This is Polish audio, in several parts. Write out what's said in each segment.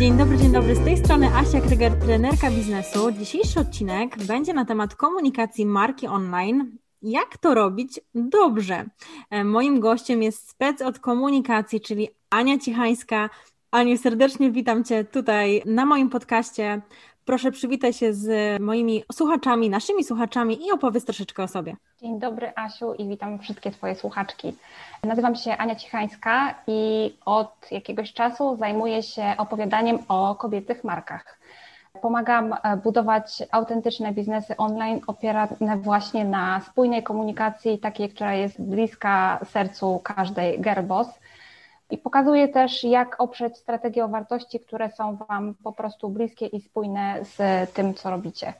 Dzień dobry, dzień dobry. Z tej strony Asia Kryger, trenerka biznesu. Dzisiejszy odcinek będzie na temat komunikacji marki online. Jak to robić dobrze? E, moim gościem jest spec od komunikacji, czyli Ania Cichańska. Aniu, serdecznie witam Cię tutaj na moim podcaście. Proszę przywitaj się z moimi słuchaczami, naszymi słuchaczami i opowiedz troszeczkę o sobie. Dzień dobry Asiu i witam wszystkie Twoje słuchaczki. Nazywam się Ania Cichańska i od jakiegoś czasu zajmuję się opowiadaniem o kobiecych markach. Pomagam e, budować autentyczne biznesy online opierane właśnie na spójnej komunikacji, takiej, która jest bliska sercu każdej gerbos. I pokazuję też, jak oprzeć strategię o wartości, które są Wam po prostu bliskie i spójne z tym, co robicie.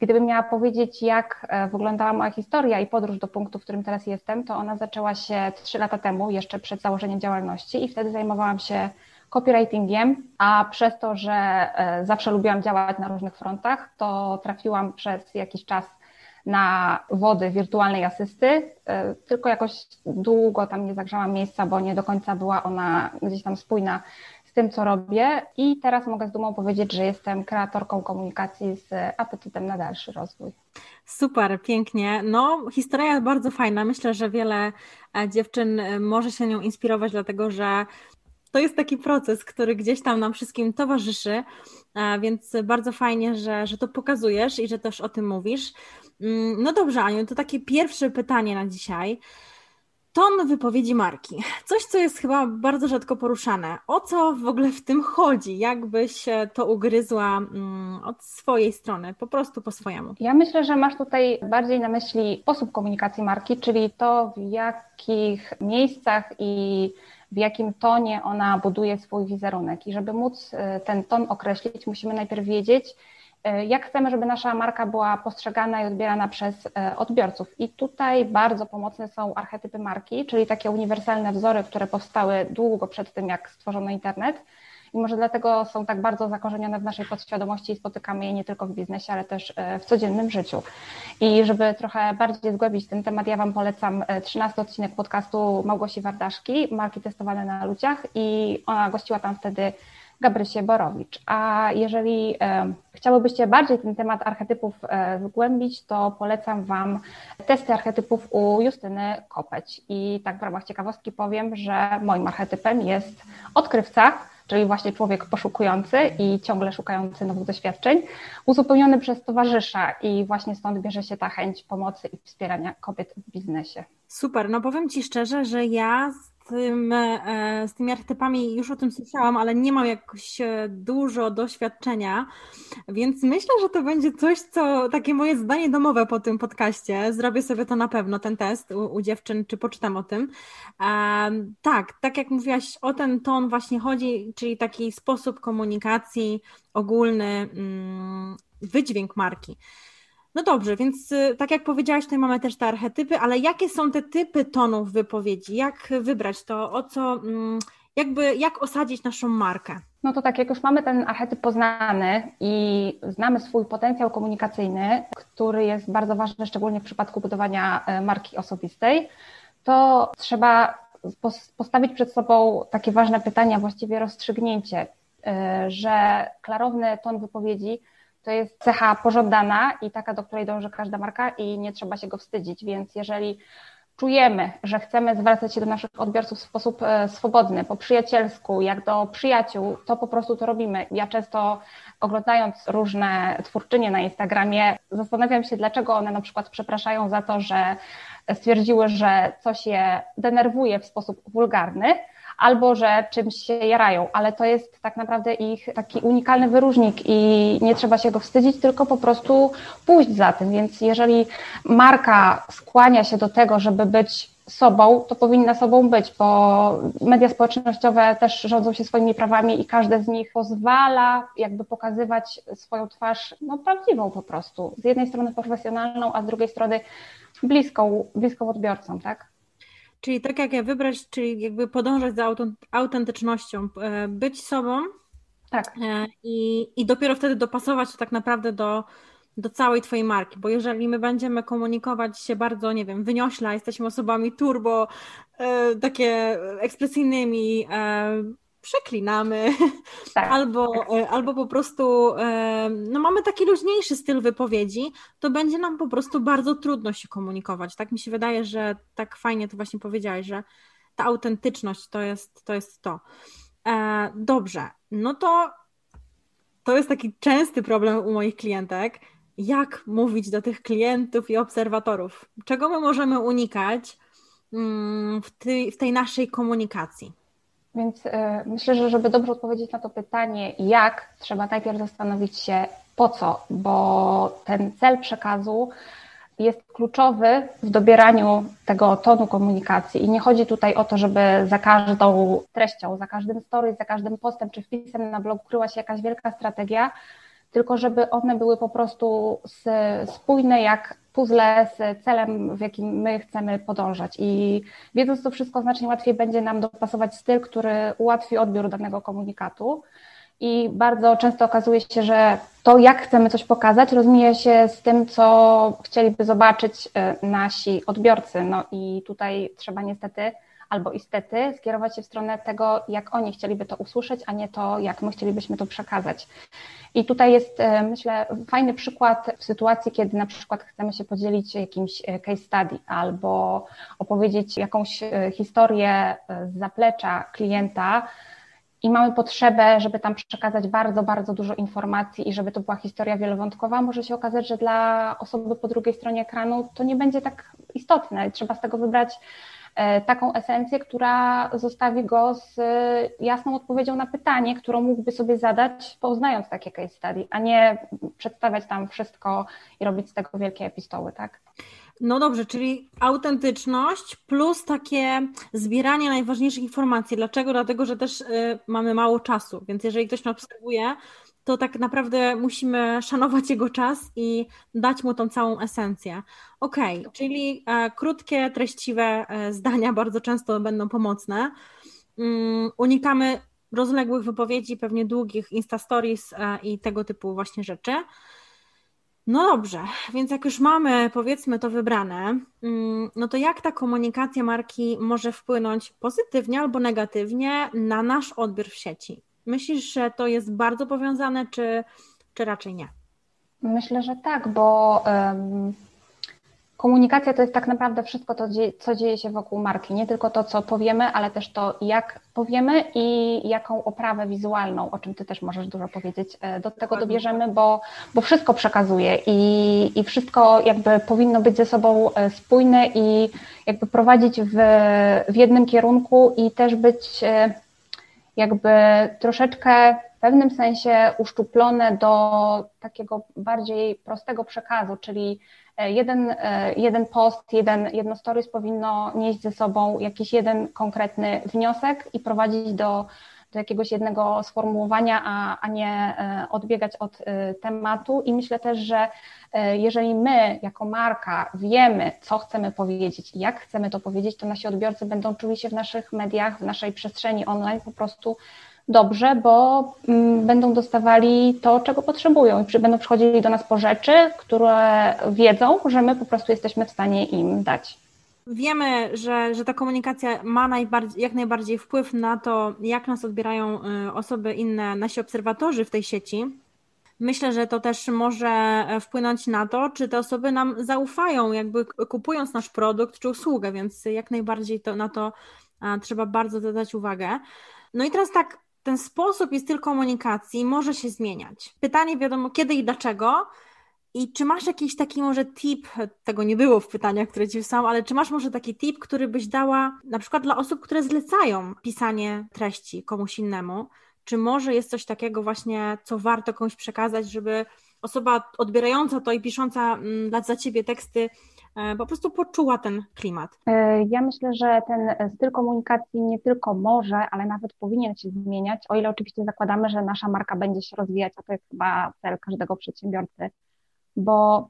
Gdybym miała powiedzieć, jak e, wyglądała moja historia i podróż do punktu, w którym teraz jestem, to ona zaczęła się trzy lata temu, jeszcze przed założeniem działalności, i wtedy zajmowałam się copywritingiem, a przez to, że e, zawsze lubiłam działać na różnych frontach, to trafiłam przez jakiś czas na wody wirtualnej asysty, e, tylko jakoś długo tam nie zagrzałam miejsca, bo nie do końca była ona gdzieś tam spójna z tym, co robię i teraz mogę z dumą powiedzieć, że jestem kreatorką komunikacji z apetytem na dalszy rozwój. Super, pięknie. No, historia bardzo fajna. Myślę, że wiele e, dziewczyn e, może się nią inspirować, dlatego że to jest taki proces, który gdzieś tam nam wszystkim towarzyszy, więc bardzo fajnie, że, że to pokazujesz i że też o tym mówisz. Mm, no dobrze, Aniu, to takie pierwsze pytanie na dzisiaj. Ton wypowiedzi marki. Coś, co jest chyba bardzo rzadko poruszane. O co w ogóle w tym chodzi? Jakbyś to ugryzła mm, od swojej strony, po prostu po swojemu? Ja myślę, że masz tutaj bardziej na myśli sposób komunikacji marki, czyli to, w jakich miejscach i w jakim tonie ona buduje swój wizerunek. I żeby móc y, ten ton określić, musimy najpierw wiedzieć, y, jak chcemy, żeby nasza marka była postrzegana i odbierana przez y, odbiorców. I tutaj bardzo pomocne są archetypy marki, czyli takie uniwersalne wzory, które powstały długo przed tym, jak stworzono internet i może dlatego są tak bardzo zakorzenione w naszej podświadomości i spotykamy je nie tylko w biznesie, ale też e, w codziennym życiu. I żeby trochę bardziej zgłębić ten temat, ja Wam polecam 13 e, odcinek podcastu Małgosi Wardaszki, marki testowane na ludziach i ona gościła tam wtedy Gabrysie Borowicz. A jeżeli e, chciałybyście bardziej ten temat archetypów e, zgłębić, to polecam Wam testy archetypów u Justyny Kopeć. I tak w ramach ciekawostki powiem, że moim archetypem jest odkrywca, czyli właśnie człowiek poszukujący i ciągle szukający nowych doświadczeń, uzupełniony przez towarzysza i właśnie stąd bierze się ta chęć pomocy i wspierania kobiet w biznesie. Super, no powiem Ci szczerze, że ja tym, e, z tymi archetypami już o tym słyszałam, ale nie mam jakoś e, dużo doświadczenia, więc myślę, że to będzie coś, co takie moje zdanie domowe po tym podcaście. Zrobię sobie to na pewno, ten test u, u dziewczyn, czy poczytam o tym. Um, tak, tak jak mówiłaś, o ten ton właśnie chodzi, czyli taki sposób komunikacji ogólny, um, wydźwięk marki. No dobrze, więc y, tak jak powiedziałaś, tutaj mamy też te archetypy, ale jakie są te typy tonów wypowiedzi? Jak wybrać to? O co, mm, jakby, jak osadzić naszą markę? No to tak, jak już mamy ten archetyp poznany i znamy swój potencjał komunikacyjny, który jest bardzo ważny, szczególnie w przypadku budowania e, marki osobistej, to trzeba postawić przed sobą takie ważne pytania, właściwie rozstrzygnięcie, e, że klarowny ton wypowiedzi to jest cecha pożądana i taka, do której dąży każda marka i nie trzeba się go wstydzić, więc jeżeli czujemy, że chcemy zwracać się do naszych odbiorców w sposób e, swobodny, po przyjacielsku, jak do przyjaciół, to po prostu to robimy. Ja często oglądając różne twórczynie na Instagramie, zastanawiam się, dlaczego one na przykład przepraszają za to, że stwierdziły, że coś je denerwuje w sposób wulgarny, albo że czymś się jarają, ale to jest tak naprawdę ich taki unikalny wyróżnik i nie trzeba się go wstydzić, tylko po prostu pójść za tym. Więc jeżeli marka skłania się do tego, żeby być sobą, to powinna sobą być, bo media społecznościowe też rządzą się swoimi prawami i każde z nich pozwala jakby pokazywać swoją twarz, no prawdziwą po prostu. Z jednej strony profesjonalną, a z drugiej strony bliską, bliską odbiorcom, tak? Czyli tak jak ja wybrać, czyli jakby podążać za autentycznością, e, być sobą. Tak. E, I, I dopiero wtedy dopasować to tak naprawdę do, do całej Twojej marki, bo jeżeli my będziemy komunikować się bardzo, nie wiem, wyniośla, jesteśmy osobami turbo, e, takie ekspresyjnymi, przeklinamy, tak. albo, e, albo po prostu e, no mamy taki luźniejszy styl wypowiedzi, to będzie nam po prostu bardzo trudno się komunikować. Tak mi się wydaje, że tak fajnie to właśnie powiedziałeś, że ta autentyczność to jest to. Jest to. E, dobrze, no to to jest taki częsty problem u moich klientek. Jak mówić do tych klientów i obserwatorów? Czego my możemy unikać mm, w tej, w tej naszej komunikacji? Więc y, myślę, że żeby dobrze odpowiedzieć na to pytanie, jak, trzeba najpierw zastanowić się po co, bo ten cel przekazu jest kluczowy w dobieraniu tego tonu komunikacji. I nie chodzi tutaj o to, żeby za każdą treścią, za każdym story, za każdym postem czy wpisem na blog kryła się jakaś wielka strategia, tylko żeby one były po prostu spójne jak puzzle z celem, w jakim my chcemy podążać. I wiedząc to wszystko, znacznie łatwiej będzie nam dopasować styl, który ułatwi odbiór danego komunikatu. I bardzo często okazuje się, że to, jak chcemy coś pokazać, rozmija się z tym, co chcieliby zobaczyć e, nasi odbiorcy. No i tutaj trzeba niestety albo istety skierować się w stronę tego, jak oni chcieliby to usłyszeć, a nie to, jak my chcielibyśmy to przekazać. I tutaj jest, e, myślę, fajny przykład w sytuacji, kiedy na przykład chcemy się podzielić jakimś e, case study albo opowiedzieć jakąś e, historię z zaplecza klienta, i mamy potrzebę, żeby tam przekazać bardzo, bardzo dużo informacji i żeby to była historia wielowątkowa, może się okazać, że dla osoby po drugiej stronie ekranu to nie będzie tak istotne. Trzeba z tego wybrać taką esencję, która zostawi go z e, jasną odpowiedzią na pytanie, którą mógłby sobie zadać, poznając takie case study, a nie przedstawiać tam wszystko i robić z tego wielkie epistoły, tak? No dobrze, czyli autentyczność plus takie zbieranie najważniejszych informacji. Dlaczego? Dlatego, że też y, mamy mało czasu, więc jeżeli ktoś mnie obserwuje, to tak naprawdę musimy szanować jego czas i dać mu tą całą esencję. Ok, czyli e, krótkie, treściwe e, zdania bardzo często będą pomocne. Um, unikamy rozległych wypowiedzi, pewnie długich Insta Stories e, i tego typu właśnie rzeczy. No dobrze, więc jak już mamy powiedzmy to wybrane, mm, no to jak ta komunikacja marki może wpłynąć pozytywnie albo negatywnie na nasz odbiór w sieci? Myślisz, że to jest bardzo powiązane, czy, czy raczej nie? Myślę, że tak, bo um, komunikacja to jest tak naprawdę wszystko to, co dzieje się wokół marki. Nie tylko to, co powiemy, ale też to, jak powiemy i jaką oprawę wizualną, o czym Ty też możesz dużo powiedzieć, e, do tego dobierzemy, bo, bo wszystko przekazuje i, i wszystko jakby powinno być ze sobą e, spójne i jakby prowadzić w, w jednym kierunku i też być e, jakby troszeczkę w pewnym sensie uszczuplone do takiego bardziej prostego przekazu, czyli e, jeden, e, jeden post, jeden, jedno stories powinno nieść ze sobą jakiś jeden konkretny wniosek i prowadzić do, do jakiegoś jednego sformułowania, a, a nie e, odbiegać od tematu. I myślę też, że jeżeli my jako marka wiemy, co chcemy powiedzieć i jak chcemy to powiedzieć, to nasi odbiorcy będą czuli się w naszych mediach, w naszej przestrzeni online po prostu dobrze, bo mm, będą dostawali to, czego potrzebują i będą przychodzili do nas po rzeczy, które wiedzą, że my po prostu jesteśmy w stanie im dać. Wiemy, że, że ta komunikacja ma najbardziej, jak najbardziej wpływ na to, jak nas odbierają y, osoby inne, nasi obserwatorzy w tej sieci. Myślę, że to też może e, wpłynąć na to, czy te osoby nam zaufają, jakby kupując nasz produkt czy usługę, więc jak najbardziej to, na to trzeba bardzo dodać uwagę. No i teraz tak, ten sposób i styl komunikacji może się zmieniać. Pytanie wiadomo kiedy i dlaczego. I czy masz jakiś taki może tip, tego nie było w pytaniach, które ci wysłałam, ale czy masz może taki tip, który byś dała na przykład dla osób, które zlecają pisanie treści komuś innemu, czy może jest coś takiego właśnie, co warto komuś przekazać, żeby osoba odbierająca to i pisząca mm, za ciebie teksty e, po prostu poczuła ten klimat? E, ja myślę, że ten styl komunikacji nie tylko może, ale nawet powinien się zmieniać, o ile oczywiście zakładamy, że nasza marka będzie się rozwijać, a to jest chyba cel każdego przedsiębiorcy, bo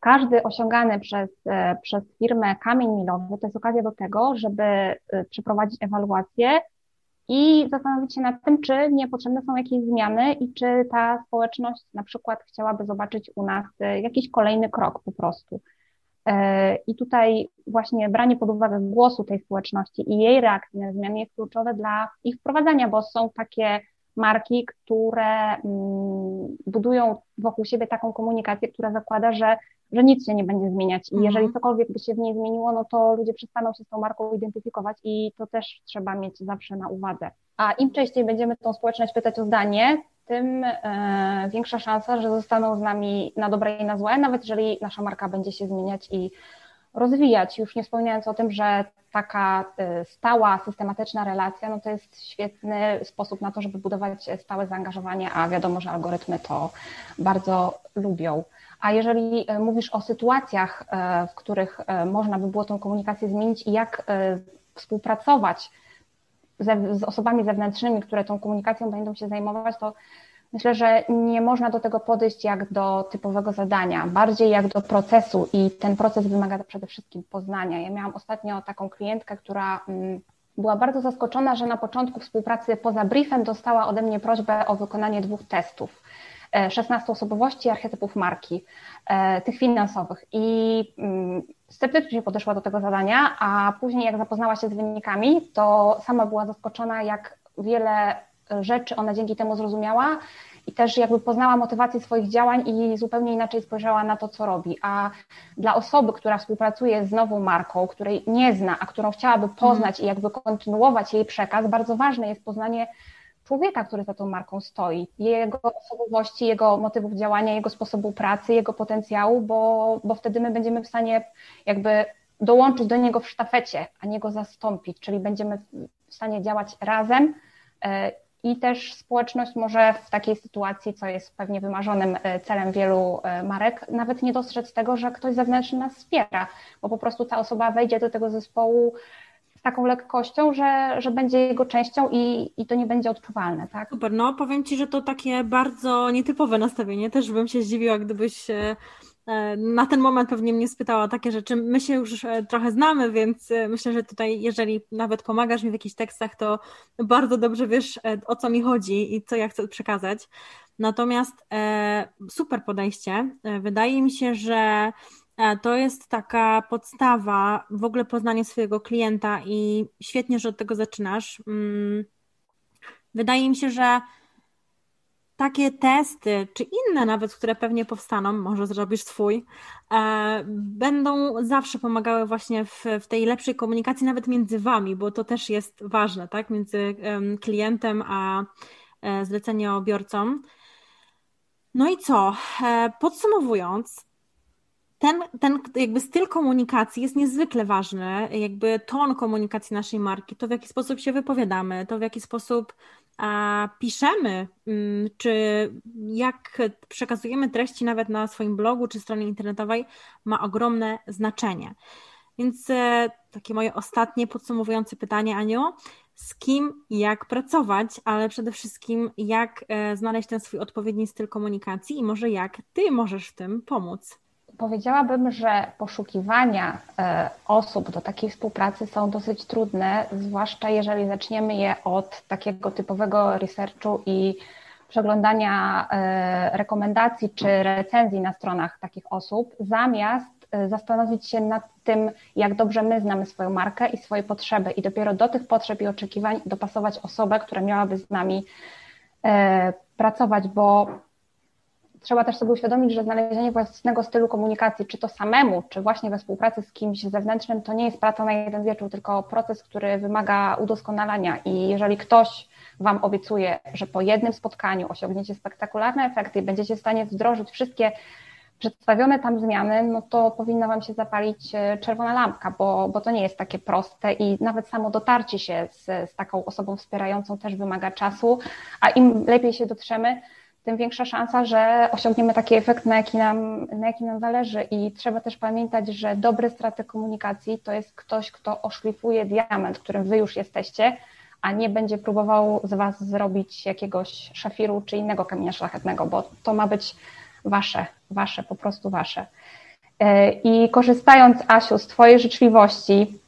każdy osiągany przez, e, przez firmę kamień milowy to jest okazja do tego, żeby przeprowadzić ewaluację i zastanowić się nad tym, czy niepotrzebne są jakieś zmiany i czy ta społeczność na przykład chciałaby zobaczyć u nas e, jakiś kolejny krok po prostu. E, I tutaj właśnie branie pod uwagę głosu tej społeczności i jej reakcji na zmiany jest kluczowe dla ich wprowadzania, bo są takie marki, które mm, budują wokół siebie taką komunikację, która zakłada, że, że nic się nie będzie zmieniać i jeżeli mhm. cokolwiek by się w niej zmieniło, no to ludzie przestaną się z tą marką identyfikować i to też trzeba mieć zawsze na uwadze. A im częściej będziemy tą społeczność pytać o zdanie, tym e, większa szansa, że zostaną z nami na dobre i na złe, nawet jeżeli nasza marka będzie się zmieniać i rozwijać. Już nie wspominając o tym, że taka e, stała, systematyczna relacja, no to jest świetny sposób na to, żeby budować stałe zaangażowanie, a wiadomo, że algorytmy to bardzo lubią. A jeżeli e, mówisz o sytuacjach, w których można by było tą komunikację zmienić i jak współpracować z osobami zewnętrznymi, które tą komunikacją będą się zajmować, to myślę, że nie można do tego podejść jak do typowego zadania, bardziej jak do procesu i ten proces wymaga przede wszystkim poznania. Ja miałam ostatnio taką klientkę, która mm, była bardzo zaskoczona, że na początku współpracy poza briefem dostała ode mnie prośbę o wykonanie dwóch testów. 16 e, osobowości archetypów marki, e, tych finansowych. I mm, sceptycznie podeszła do tego zadania, a później jak zapoznała się z wynikami, to sama była zaskoczona, jak wiele rzeczy ona dzięki temu zrozumiała i też jakby poznała motywację swoich działań i zupełnie inaczej spojrzała na to, co robi. A dla osoby, która współpracuje z nową marką, której nie zna, a którą chciałaby poznać mm. i jakby kontynuować jej przekaz, bardzo ważne jest poznanie człowieka, który za tą marką stoi, jego osobowości, jego motywów działania, jego sposobu pracy, jego potencjału, bo, bo wtedy my będziemy w stanie jakby dołączyć do niego w sztafecie, a nie go zastąpić, czyli będziemy w stanie działać razem e, i też społeczność może w takiej sytuacji, co jest pewnie wymarzonym e, celem wielu e, marek, nawet nie dostrzec tego, że ktoś zewnętrzny nas wspiera, bo po prostu ta osoba wejdzie do tego zespołu taką lekkością, że, że będzie jego częścią i, i to nie będzie odczuwalne, tak? Super, no powiem Ci, że to takie bardzo nietypowe nastawienie, też bym się zdziwiła, gdybyś e, na ten moment pewnie mnie spytała takie rzeczy. My się już e, trochę znamy, więc e, myślę, że tutaj, jeżeli nawet pomagasz mi w jakichś tekstach, to bardzo dobrze wiesz, o co mi chodzi i co ja chcę przekazać. Natomiast super podejście. Wydaje mi się, że E, to jest taka podstawa, w ogóle poznanie swojego klienta i świetnie, że od tego zaczynasz. Mm, wydaje mi się, że takie testy, czy inne nawet, które pewnie powstaną, może zrobisz swój, e, będą zawsze pomagały właśnie w, w tej lepszej komunikacji, nawet między wami, bo to też jest ważne, tak? Między klientem a e, zleceniobiorcą. No i co? Podsumowując, ten, ten jakby styl komunikacji jest niezwykle ważny, jakby ton komunikacji naszej marki, to w jaki sposób się wypowiadamy, to w jaki sposób a, piszemy, mm, czy jak przekazujemy treści nawet na swoim blogu czy stronie internetowej ma ogromne znaczenie. Więc e, takie moje ostatnie podsumowujące pytanie, Aniu, z kim i jak pracować, ale przede wszystkim jak e, znaleźć ten swój odpowiedni styl komunikacji i może jak Ty możesz w tym pomóc. Powiedziałabym, że poszukiwania e, osób do takiej współpracy są dosyć trudne, zwłaszcza jeżeli zaczniemy je od takiego typowego researchu i przeglądania e, rekomendacji czy recenzji na stronach takich osób, zamiast e, zastanowić się nad tym, jak dobrze my znamy swoją markę i swoje potrzeby, i dopiero do tych potrzeb i oczekiwań dopasować osobę, która miałaby z nami pracować, bo trzeba też sobie uświadomić, że znalezienie własnego stylu komunikacji, czy to samemu, czy właśnie we współpracy z kimś zewnętrznym, to nie jest praca na jeden wieczór, tylko proces, który wymaga udoskonalania. I jeżeli ktoś Wam obiecuje, że po jednym spotkaniu osiągniecie spektakularne efekty i będziecie w stanie wdrożyć wszystkie przedstawione tam zmiany, no to powinna Wam się zapalić e, czerwona lampka, bo, bo to nie jest takie proste i nawet samo dotarcie się z, z taką osobą wspierającą też wymaga czasu, a im lepiej się dotrzemy, tym większa szansa, że osiągniemy taki efekt, na jaki, nam, na jaki nam zależy. I trzeba też pamiętać, że dobry strateg komunikacji to jest ktoś, kto oszlifuje diament, którym wy już jesteście, a nie będzie próbował z was zrobić jakiegoś szafiru czy innego kamienia szlachetnego, bo to ma być wasze, wasze, po prostu wasze. E, I korzystając, Asiu, z Twojej życzliwości,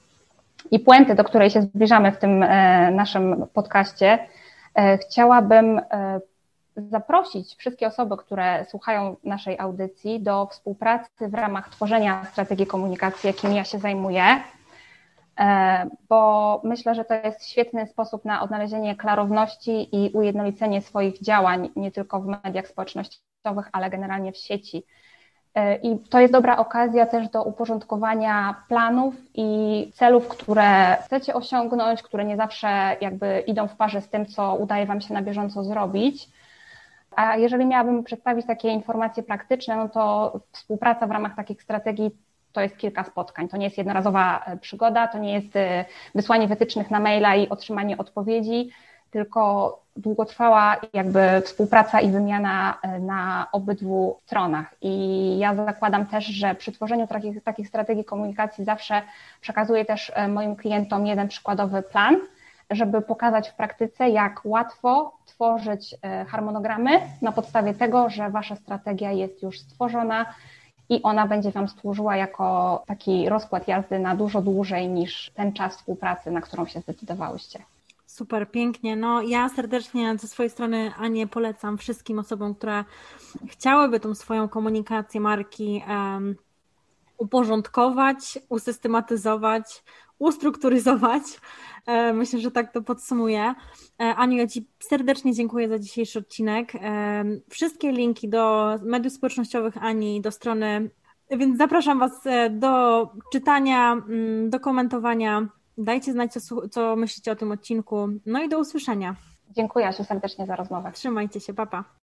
i puenty, do której się zbliżamy w tym naszym podcaście, chciałabym zaprosić wszystkie osoby, które słuchają naszej audycji do współpracy w ramach tworzenia strategii komunikacji, jakim ja się zajmuję, e, bo myślę, że to jest świetny sposób na odnalezienie klarowności i ujednolicenie swoich działań, nie tylko w mediach społecznościowych, ale generalnie w sieci. E, I to jest dobra okazja też do uporządkowania planów i celów, które chcecie osiągnąć, które nie zawsze jakby idą w parze z tym, co udaje Wam się na bieżąco zrobić. A jeżeli miałabym przedstawić takie informacje praktyczne, no to współpraca w ramach takich strategii to jest kilka spotkań. To nie jest jednorazowa e, przygoda, to nie jest e, wysłanie wytycznych na maila i otrzymanie odpowiedzi, tylko długotrwała jakby współpraca i wymiana e, na obydwu stronach. I ja zakładam też, że przy tworzeniu takich, takich strategii komunikacji zawsze przekazuję też moim klientom jeden przykładowy plan, żeby pokazać w praktyce, jak łatwo tworzyć e, harmonogramy na podstawie tego, że Wasza strategia jest już stworzona i ona będzie Wam służyła jako taki rozkład jazdy na dużo dłużej niż ten czas współpracy, na którą się zdecydowałyście. Super, pięknie. No, ja serdecznie ze swojej strony Anię polecam wszystkim osobom, które chciałyby tą swoją komunikację marki um, uporządkować, usystematyzować, ustrukturyzować. E, myślę, że tak to podsumuję. E, Aniu, ja Ci serdecznie dziękuję za dzisiejszy odcinek. E, wszystkie linki do mediów społecznościowych Ani, do strony, więc zapraszam Was do czytania, mm, do komentowania. Dajcie znać, co, co myślicie o tym odcinku. No i do usłyszenia. Dziękuję serdecznie za rozmowę. Trzymajcie się, papa. Pa.